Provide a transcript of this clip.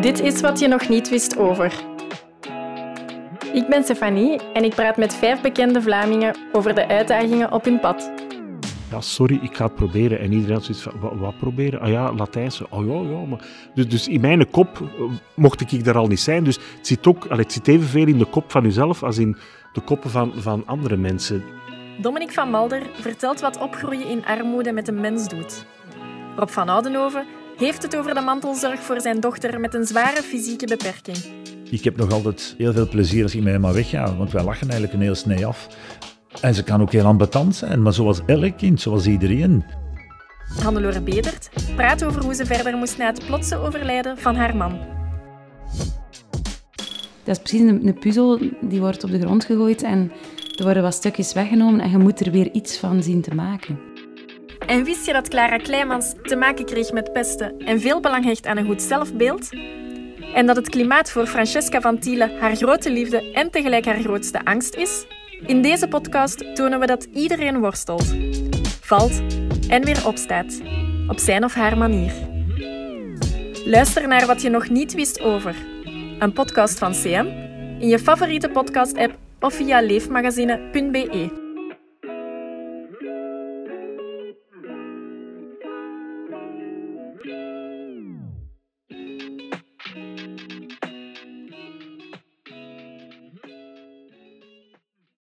Dit is wat je nog niet wist over. Ik ben Stefanie en ik praat met vijf bekende Vlamingen over de uitdagingen op hun pad. Ja, sorry, ik ga het proberen. En iedereen had zoiets van, wat, wat proberen? Ah ja, Latijnse. Oh ja, ja. Maar... Dus, dus in mijn kop eh, mocht ik daar al niet zijn. Dus het zit, ook, allee, het zit evenveel in de kop van uzelf als in de koppen van, van andere mensen. Dominic van Malder vertelt wat opgroeien in armoede met een mens doet. Rob van Oudenhoven heeft het over de mantelzorg voor zijn dochter met een zware fysieke beperking. Ik heb nog altijd heel veel plezier als ik met hem wegga, want wij lachen eigenlijk een heel snee af. En ze kan ook heel ambetant zijn, maar zoals elk kind, zoals iedereen. Hannelore Bedert praat over hoe ze verder moest na het plotse overlijden van haar man. Dat is precies een, een puzzel die wordt op de grond gegooid en er worden wat stukjes weggenomen en je moet er weer iets van zien te maken. En wist je dat Clara Kleimans te maken kreeg met pesten en veel belang hecht aan een goed zelfbeeld? En dat het klimaat voor Francesca van Thiele haar grote liefde en tegelijk haar grootste angst is? In deze podcast tonen we dat iedereen worstelt, valt en weer opstaat, op zijn of haar manier. Luister naar wat je nog niet wist over. Een podcast van CM in je favoriete podcast-app of via leefmagazine.be.